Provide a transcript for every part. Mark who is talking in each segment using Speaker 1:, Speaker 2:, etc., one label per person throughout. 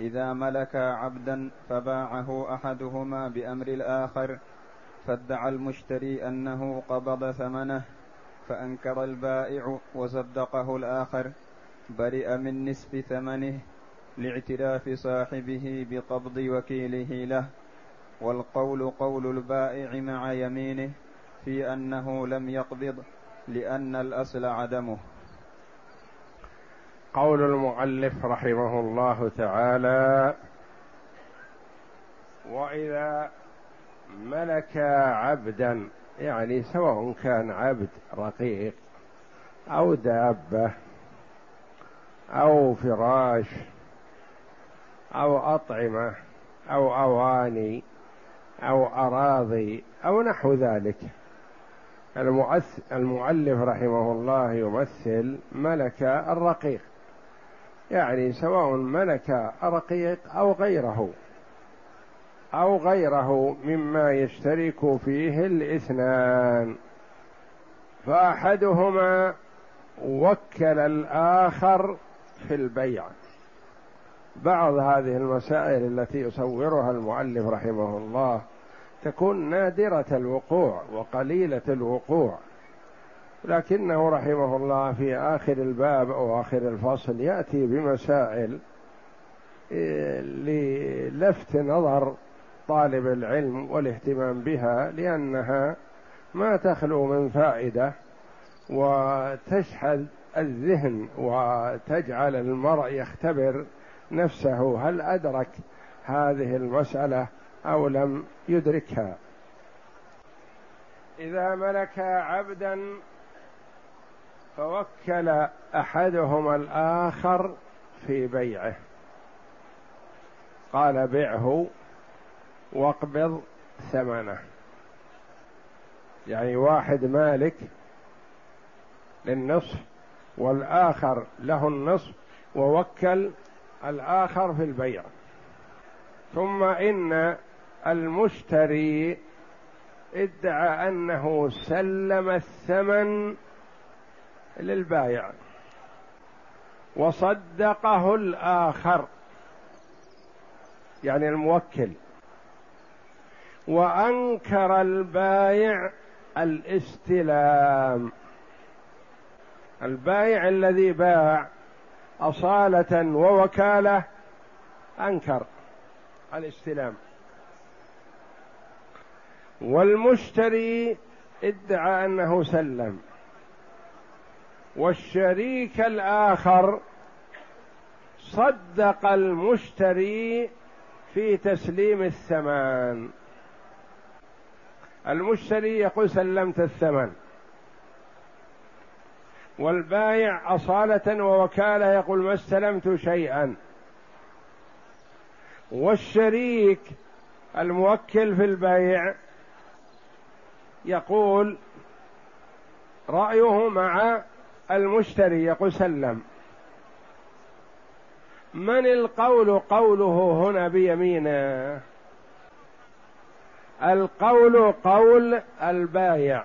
Speaker 1: إذا ملك عبدا فباعه أحدهما بأمر الآخر فادعى المشتري أنه قبض ثمنه فأنكر البائع وصدقه الآخر برئ من نصف ثمنه لاعتراف صاحبه بقبض وكيله له. والقول قول البائع مع يمينه في أنه لم يقبض لأن الأصل عدمه.
Speaker 2: قول المؤلف رحمه الله تعالى وإذا ملك عبدا يعني سواء كان عبد رقيق أو دابة أو فراش أو أطعمة أو أواني أو أراضي أو نحو ذلك. المؤلف رحمه الله يمثل ملك الرقيق. يعني سواء ملك رقيق أو غيره أو غيره مما يشترك فيه الاثنان. فأحدهما وكل الآخر في البيع. بعض هذه المسائل التي يصورها المؤلف رحمه الله تكون نادرة الوقوع وقليلة الوقوع. لكنه رحمه الله في آخر الباب أو آخر الفصل يأتي بمسائل إيه، للفت نظر طالب العلم والاهتمام بها لأنها ما تخلو من فائدة وتشحذ الذهن وتجعل المرء يختبر نفسه هل أدرك هذه المسألة أو لم يدركها. إذا ملك عبدا فوكل أحدهما الآخر في بيعه. قال بعه واقبض ثمنه. يعني واحد مالك للنصف والآخر له النصف ووكل الآخر في البيع. ثم إن المشتري ادعى أنه سلم الثمن للبايع. وصدقه الآخر. يعني الموكل. وأنكر البايع الاستلام. البايع الذي باع أصالة ووكالة أنكر الاستلام. والمشتري ادعى أنه سلم. والشريك الآخر صدق المشتري في تسليم الثمن. المشتري يقول سلمت الثمن. والبايع أصالة ووكالة يقول ما استلمت شيئا. والشريك الموكل في البيع يقول رأيه مع المشتري يقول سلم. من القول قوله هنا بيمينه؟ القول قول البايع.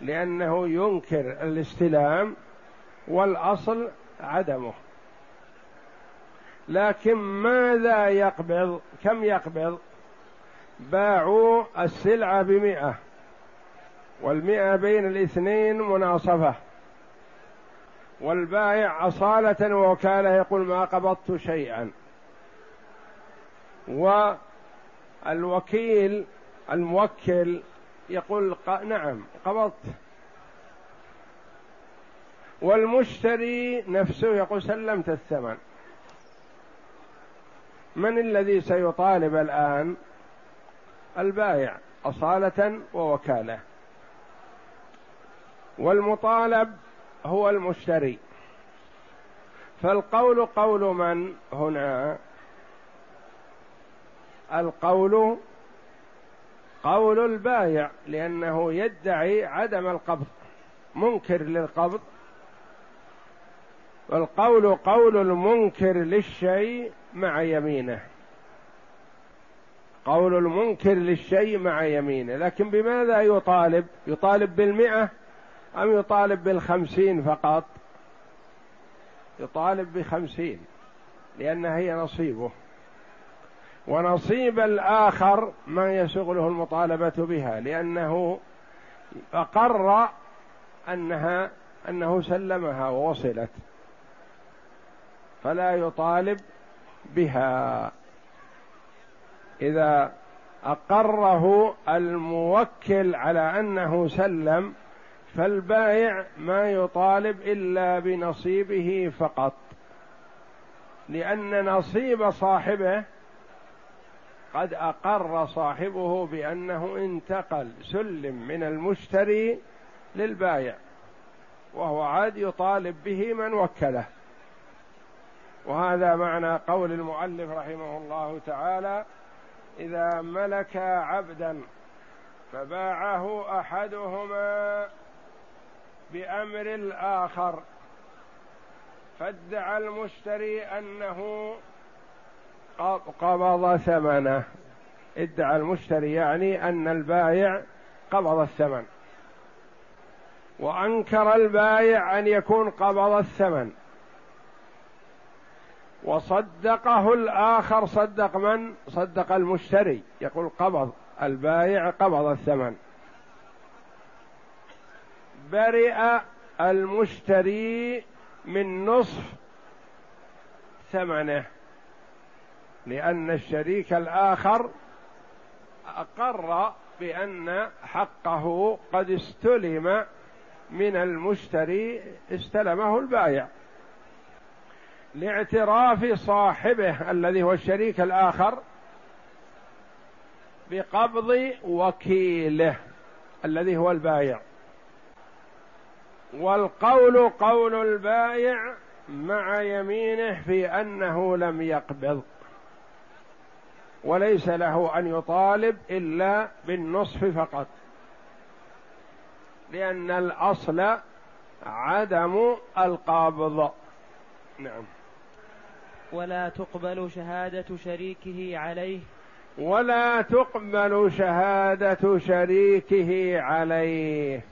Speaker 2: لأنه ينكر الاستلام والأصل عدمه. لكن ماذا يقبض؟ كم يقبض؟ باعوا السلعة بمئة. والمئة بين الاثنين مناصفة. والبائع أصالة ووكالة يقول ما قبضت شيئا. والوكيل الموكل يقول نعم قبضت. والمشتري نفسه يقول سلمت الثمن. من الذي سيطالب الآن؟ البائع أصالة ووكالة. والمطالب هو المشتري. فالقول قول من هنا؟ القول قول البايع لأنه يدعي عدم القبض منكر للقبض. والقول قول المنكر للشيء مع يمينه. قول المنكر للشيء مع يمينه. لكن بماذا يطالب؟ يطالب بالمئة؟ أم يطالب بالخمسين فقط؟ يطالب بخمسين لأن هي نصيبه. ونصيب الآخر ما يشغله المطالبة بها لأنه أقر أنها أنه سلمها ووصلت. فلا يطالب بها. إذا أقره الموكل على أنه سلم فالبائع ما يطالب إلا بنصيبه فقط. لأن نصيب صاحبه قد أقر صاحبه بأنه انتقل سلم من المشتري للبائع وهو عاد يطالب به من وكله. وهذا معنى قول المؤلف رحمه الله تعالى إذا ملك عبدا فباعه أحدهما بأمر الآخر. فادعى المشتري أنه قبض ثمنه. ادعى المشتري يعني أن البايع قبض الثمن. وأنكر البايع أن يكون قبض الثمن. وصدقه الآخر صدق من؟ صدق المشتري. يقول قبض البايع قبض الثمن. برئ المشتري من نصف ثمنه لأن الشريك الآخر أقر بأن حقه قد استلم من المشتري استلمه البايع لاعتراف صاحبه الذي هو الشريك الآخر بقبض وكيله الذي هو البايع والقول قول البايع مع يمينه في أنه لم يقبض. وليس له أن يطالب إلا بالنصف فقط. لأن الأصل عدم القبض. نعم.
Speaker 3: ولا تقبل شهادة شريكه عليه.
Speaker 2: ولا تقبل شهادة شريكه عليه.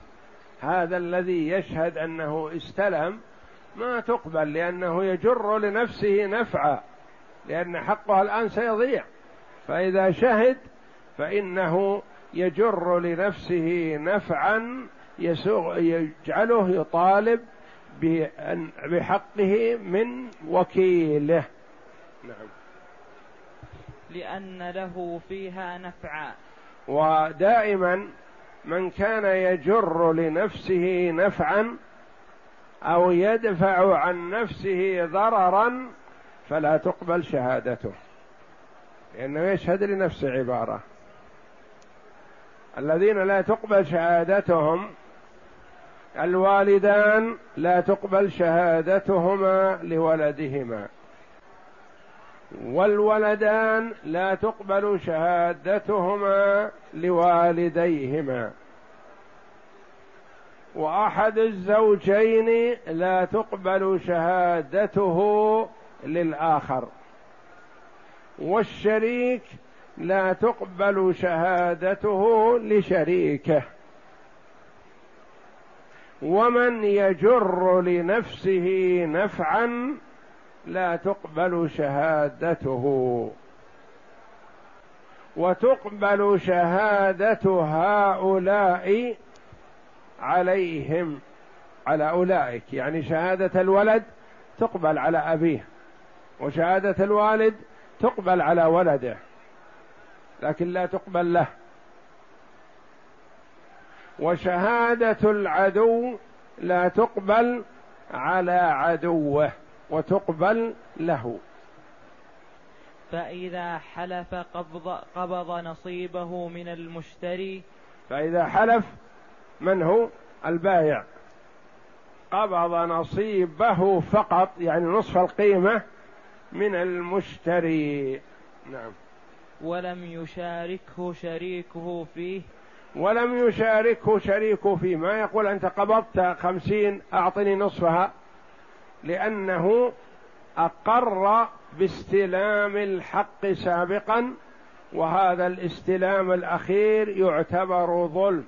Speaker 2: هذا الذي يشهد أنه استلم ما تقبل لأنه يجر لنفسه نفعا لأن حقها الآن سيضيع. فإذا شهد فإنه يجر لنفسه نفعا يسوغ يجعله يطالب بحقه من وكيله. نعم.
Speaker 3: لأن له فيها نفعا.
Speaker 2: ودائما من كان يجر لنفسه نفعا أو يدفع عن نفسه ضررا فلا تقبل شهادته. لأنه يشهد لنفسه عبارة. الذين لا تقبل شهادتهم الوالدان لا تقبل شهادتهما لولدهما. والولدان لا تقبل شهادتهما لوالديهما. وأحد الزوجين لا تقبل شهادته للآخر. والشريك لا تقبل شهادته لشريكه. ومن يجر لنفسه نفعا لا تقبل شهادته. وتقبل شهادة هؤلاء عليهم على أولئك. يعني شهادة الولد تقبل على أبيه وشهادة الوالد تقبل على ولده لكن لا تقبل له. وشهادة العدو لا تقبل على عدوه. وتقبل له.
Speaker 3: فإذا حلف قبض, قبض نصيبه من المشتري
Speaker 2: فإذا حلف من هو؟ البايع قبض نصيبه فقط يعني نصف القيمة من المشتري. نعم.
Speaker 3: ولم يشاركه شريكه فيه.
Speaker 2: ولم يشاركه شريكه فيه. ما يقول أنت قبضت خمسين أعطني نصفها؟ لأنه أقر باستلام الحق سابقا وهذا الاستلام الأخير يعتبر ظلم.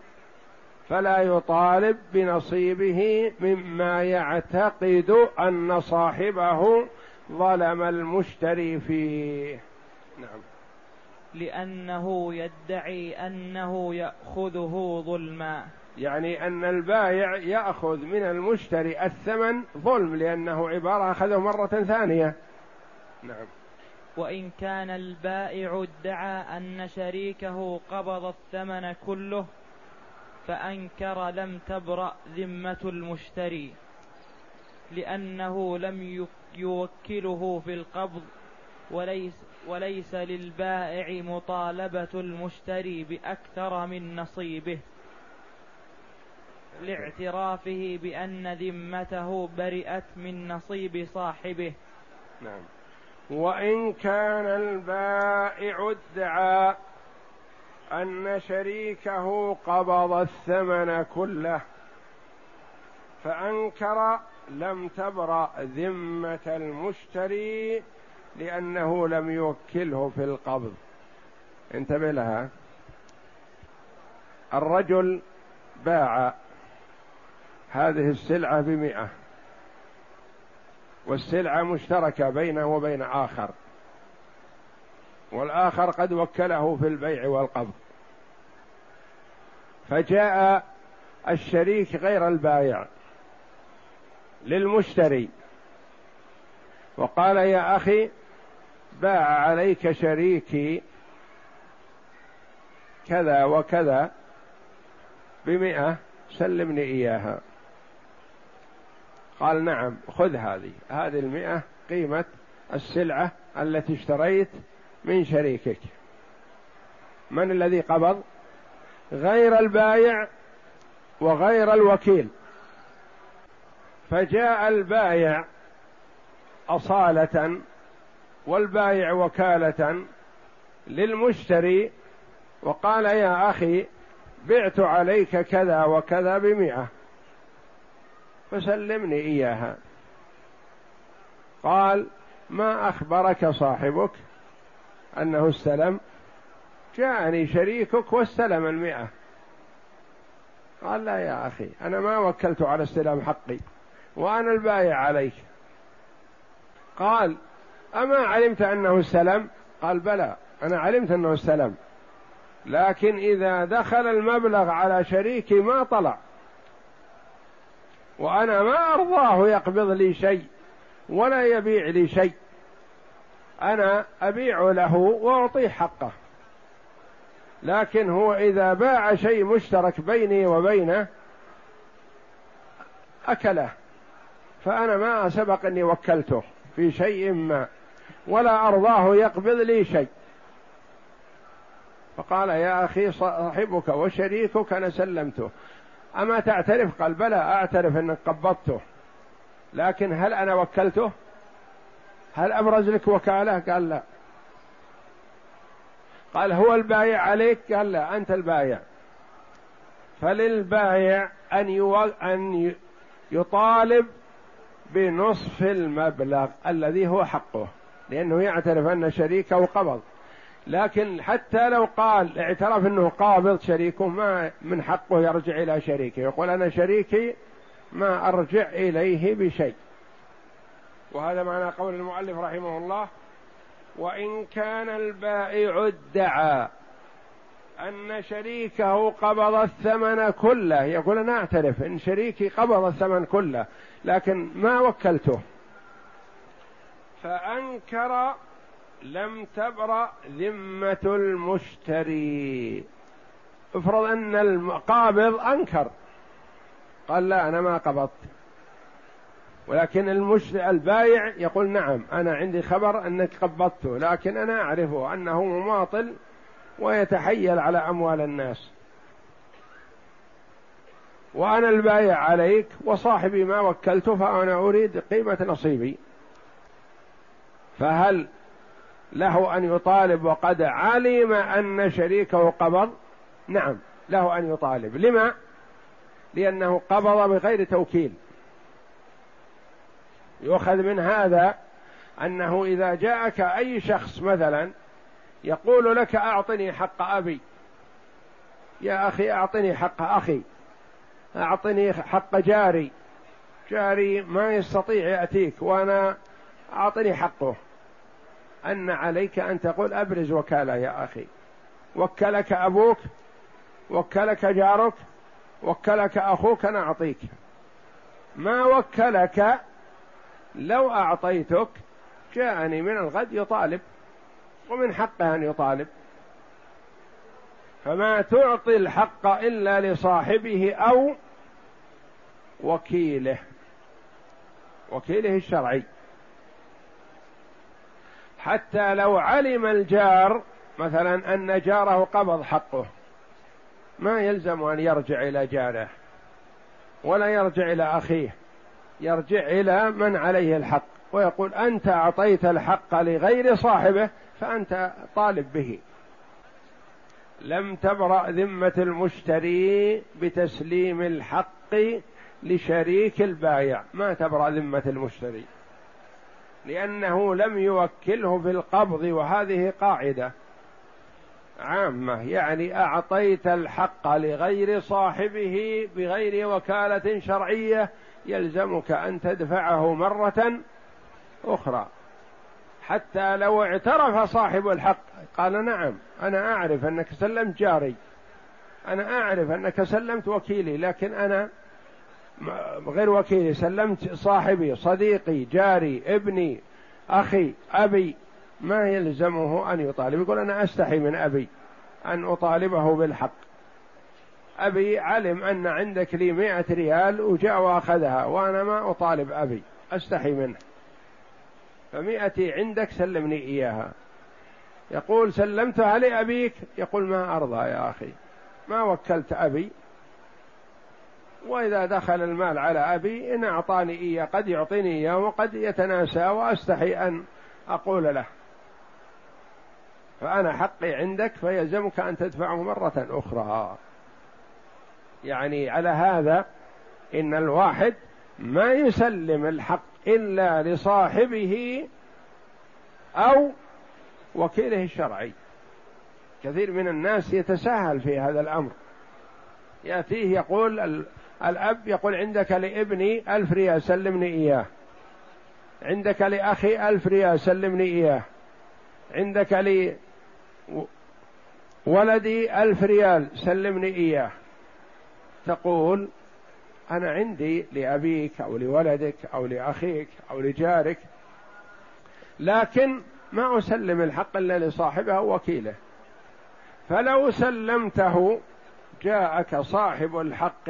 Speaker 2: فلا يطالب بنصيبه مما يعتقد أن صاحبه ظلم المشتري فيه. نعم.
Speaker 3: لأنه يدعي أنه يأخذه ظلما.
Speaker 2: يعني أن البائع يأخذ من المشتري الثمن ظلم لأنه عبارة أخذه مرة ثانية. نعم.
Speaker 3: وإن كان البائع ادعى أن شريكه قبض الثمن كله فأنكر لم تبرأ ذمة المشتري لأنه لم يوكله في القبض وليس وليس للبائع مطالبة المشتري بأكثر من نصيبه. لاعترافه بأن ذمته برئت من نصيب صاحبه.
Speaker 2: نعم. وإن كان البائع ادعى أن شريكه قبض الثمن كله فأنكر لم تبرأ ذمة المشتري لأنه لم يوكله في القبض. انتبه لها. الرجل باع هذه السلعة بمئة. والسلعة مشتركة بينه وبين آخر. والآخر قد وكله في البيع والقبض. فجاء الشريك غير البايع للمشتري. وقال يا أخي باع عليك شريكي كذا وكذا بمئة سلمني إياها. قال نعم خذ هذه. هذه المئة قيمة السلعة التي اشتريت من شريكك. من الذي قبض؟ غير البايع وغير الوكيل. فجاء البايع أصالة والبايع وكالة للمشتري وقال يا أخي بعت عليك كذا وكذا بمئة. فسلمني إياها. قال ما أخبرك صاحبك؟ أنه استلم. جاءني شريكك واستلم المئة. قال لا يا أخي أنا ما وكلت على استلام حقي وأنا البايع عليك. قال أما علمت أنه استلم؟ قال بلى أنا علمت أنه استلم لكن إذا دخل المبلغ على شريكي ما طلع. وأنا ما أرضاه يقبض لي شيء ولا يبيع لي شيء. أنا أبيع له وأعطيه حقه. لكن هو إذا باع شيء مشترك بيني وبينه أكله. فأنا ما سبق أني وكلته في شيء ما. ولا أرضاه يقبض لي شيء. فقال يا أخي صاحبك وشريكك أنا سلمته. أما تعترف؟ قال بلى أعترف أنك قبضته. لكن هل أنا وكلته؟ هل أبرز لك وكالة؟ قال لا. قال هو البايع عليك؟ قال لا أنت البايع. فللبايع أن. أن يطالب بنصف المبلغ الذي هو حقه لأنه يعترف أن شريكه قبض. لكن حتى لو قال اعترف أنه قابض شريكه ما من حقه يرجع إلى شريكه. يقول أنا شريكي ما أرجع إليه بشيء. وهذا معنى قول المؤلف رحمه الله وإن كان البائع ادعى أن شريكه قبض الثمن كله. يقول أنا أعترف إن شريكي قبض الثمن كله لكن ما وكلته. فأنكر لم تبرأ ذمة المشتري. افرض أن القابض أنكر. قال لا أنا ما قبضت. ولكن المشتري البايع يقول نعم أنا عندي خبر أنك قبضته لكن أنا أعرفه أنه مماطل ويتحيل على أموال الناس. وأنا البايع عليك وصاحبي ما وكلته فأنا أريد قيمة نصيبي. فهل له أن يطالب وقد علم أن شريكه قبض؟ نعم له أن يطالب. لما؟ لأنه قبض بغير توكيل. يؤخذ من هذا أنه إذا جاءك أي شخص مثلا يقول لك أعطني حق أبي. يا أخي أعطني حق أخي. أعطني حق جاري. جاري ما يستطيع يأتيك وأنا أعطني حقه. أن عليك أن تقول أبرز وكالة يا أخي. وكلك أبوك وكلك جارك وكلك أخوك أنا أعطيك. ما وكلك لو أعطيتك جاءني من الغد يطالب ومن حقه أن يطالب. فما تعطي الحق إلا لصاحبه أو وكيله. وكيله الشرعي. حتى لو علم الجار مثلا أن جاره قبض حقه ما يلزم أن يرجع إلى جاره ولا يرجع إلى أخيه يرجع إلى من عليه الحق ويقول أنت أعطيت الحق لغير صاحبه فأنت طالب به. لم تبرأ ذمة المشتري بتسليم الحق لشريك البايع ما تبرأ ذمة المشتري. لأنه لم يوكله بالقبض وهذه قاعدة عامة. يعني أعطيت الحق لغير صاحبه بغير وكالة شرعية يلزمك أن تدفعه مرة أخرى. حتى لو اعترف صاحب الحق قال نعم أنا أعرف أنك سلمت جاري أنا أعرف أنك سلمت وكيلي لكن أنا غير وكيلي سلمت صاحبي صديقي جاري ابني أخي أبي. ما يلزمه أن يطالب. يقول أنا أستحي من أبي أن أطالبه بالحق. أبي علم أن عندك لي مائة ريال وجاء وأخذها وأنا ما أطالب أبي أستحي منه. فمائتي عندك سلمني إياها. يقول سلمتها لأبيك؟ يقول ما أرضى يا أخي. ما وكلت أبي وإذا دخل المال على أبي إن أعطاني إياه قد يعطيني إياه وقد يتناسى وأستحي أن أقول له. فأنا حقي عندك فيلزمك أن تدفعه مرة أخرى. يعني على هذا إن الواحد ما يسلم الحق إلا لصاحبه أو وكيله الشرعي. كثير من الناس يتساهل في هذا الأمر. يأتيه يقول الأب يقول عندك لابني ألف ريال سلمني إياه. عندك لأخي ألف ريال سلمني إياه. عندك لي ولدي ألف ريال سلمني إياه. تقول أنا عندي لأبيك أو لولدك أو لأخيك أو لجارك لكن ما أسلم الحق إلا لصاحبه أو وكيله فلو سلمته جاءك صاحب الحق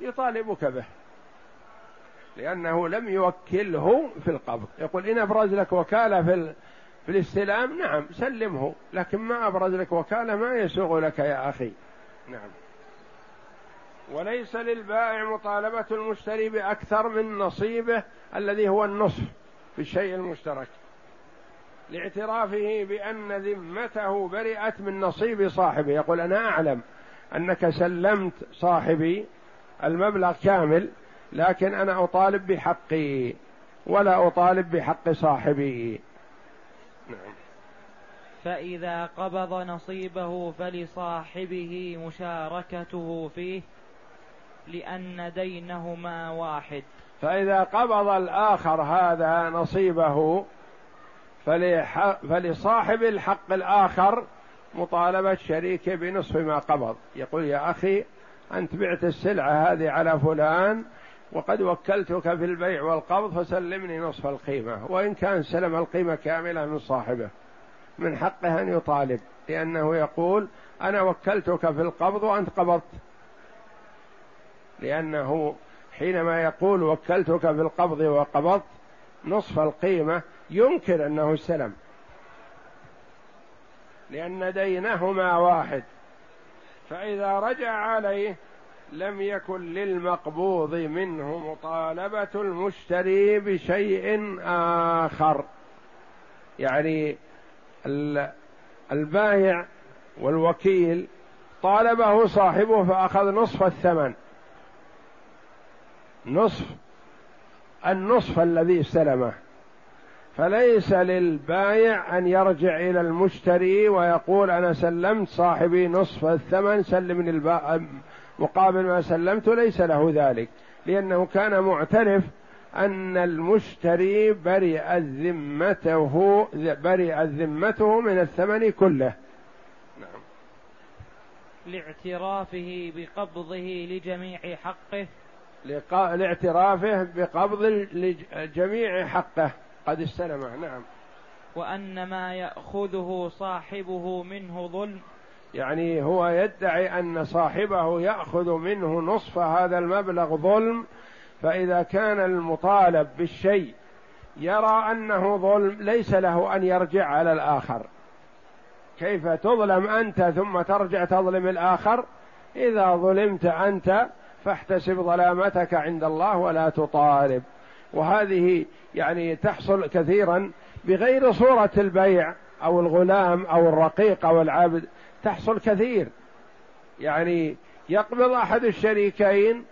Speaker 2: يطالبك به لأنه لم يوكله في القبض. يقول إن أبرز لك وكالة في في الاستلام نعم سلمه لكن ما أبرز لك وكالة ما يسوغ لك يا أخي. نعم. وليس للبائع مطالبة المشتري بأكثر من نصيبه الذي هو النصف في الشيء المشترك لاعترافه بأن ذمته برئت من نصيب صاحبه. يقول أنا أعلم أنك سلمت صاحبي المبلغ كامل لكن أنا أطالب بحقي ولا أطالب بحق صاحبي.
Speaker 3: نعم. فإذا قبض نصيبه فلصاحبه مشاركته فيه لأن دينهما واحد.
Speaker 2: فإذا قبض الآخر هذا نصيبه فلصاحب الحق الآخر مطالبة شريكه بنصف ما قبض. يقول يا أخي أنت بعت السلعة هذه على فلان وقد وكلتك في البيع والقبض فسلمني نصف القيمة وإن كان سلم القيمة كاملة من صاحبه من حقه أن يطالب لأنه يقول أنا وكلتك في القبض وأنت قبضت. لأنه حينما يقول وكلتك في القبض وقبضت نصف القيمة ينكر أنه استلم لأن دينهما واحد. فإذا رجع عليه لم يكن للمقبوض منه مطالبة المشتري بشيء آخر. يعني البايع والوكيل طالبه صاحبه فأخذ نصف الثمن. نصف النصف الذي استلمه. فليس للبايع أن يرجع إلى المشتري ويقول أنا سلمت صاحبي نصف الثمن سلمني الباء مقابل ما سلمت ليس له ذلك لأنه كان معترف أن المشتري برئ ذمته برئت ذمته من الثمن كله. نعم.
Speaker 3: لاعترافه بقبضه لجميع حقه.
Speaker 2: لاعترافه بقبض لجميع حقه. قد استلمه نعم.
Speaker 3: وأن ما يأخذه صاحبه منه ظلم.
Speaker 2: يعني هو يدعي أن صاحبه يأخذ منه نصف هذا المبلغ ظلم فإذا كان المطالب بالشيء يرى أنه ظلم ليس له أن يرجع على الآخر. كيف تظلم أنت ثم ترجع تظلم الآخر؟ إذا ظلمت أنت فاحتسب ظلامتك عند الله ولا تطالب. وهذه يعني تحصل كثيرا بغير صورة البيع أو الغلام أو الرقيق أو العبد تحصل كثير. يعني يقبض أحد الشريكين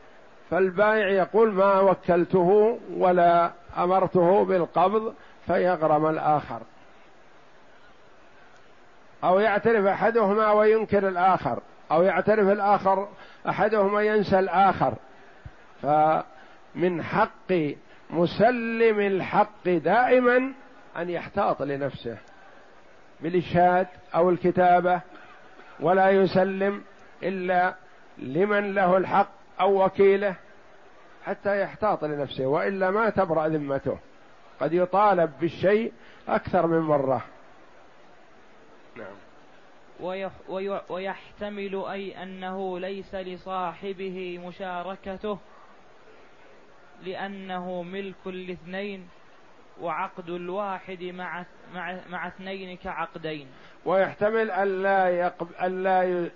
Speaker 2: فالبائع يقول ما وكلته ولا أمرته بالقبض فيغرم الآخر. أو يعترف أحدهما وينكر الآخر أو يعترف الآخر أحدهما ينسى الآخر. فمن حق مسلم الحق دائما أن يحتاط لنفسه بالاشهاد أو الكتابة ولا يسلم إلا لمن له الحق أو وكيله حتى يحتاط لنفسه وإلا ما تبرأ ذمته. قد يطالب بالشيء أكثر من مرة.
Speaker 3: نعم. ويحتمل أي أنه ليس لصاحبه مشاركته. لأنه ملك الاثنين وعقد الواحد مع مع مع اثنين كعقدين.
Speaker 2: ويحتمل ألا يقب ألا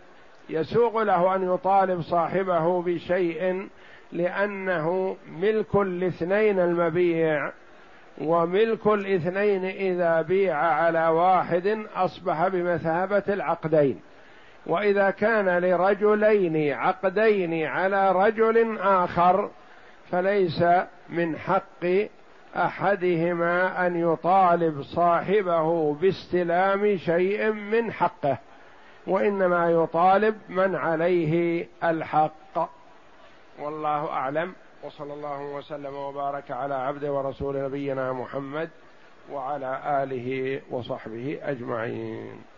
Speaker 2: يسوغ له أن يطالب صاحبه بشيء لأنه ملك الاثنين المبيع وملك الاثنين إذا بيع على واحد أصبح بمثابة العقدين. وإذا كان لرجلين عقدين على رجل آخر فليس من حق أحدهما أن يطالب صاحبه باستلام شيء من حقه وإنما يطالب من عليه الحق. والله أعلم. وصلى الله وسلم وبارك على عبده ورسول نبينا محمد وعلى آله وصحبه أجمعين.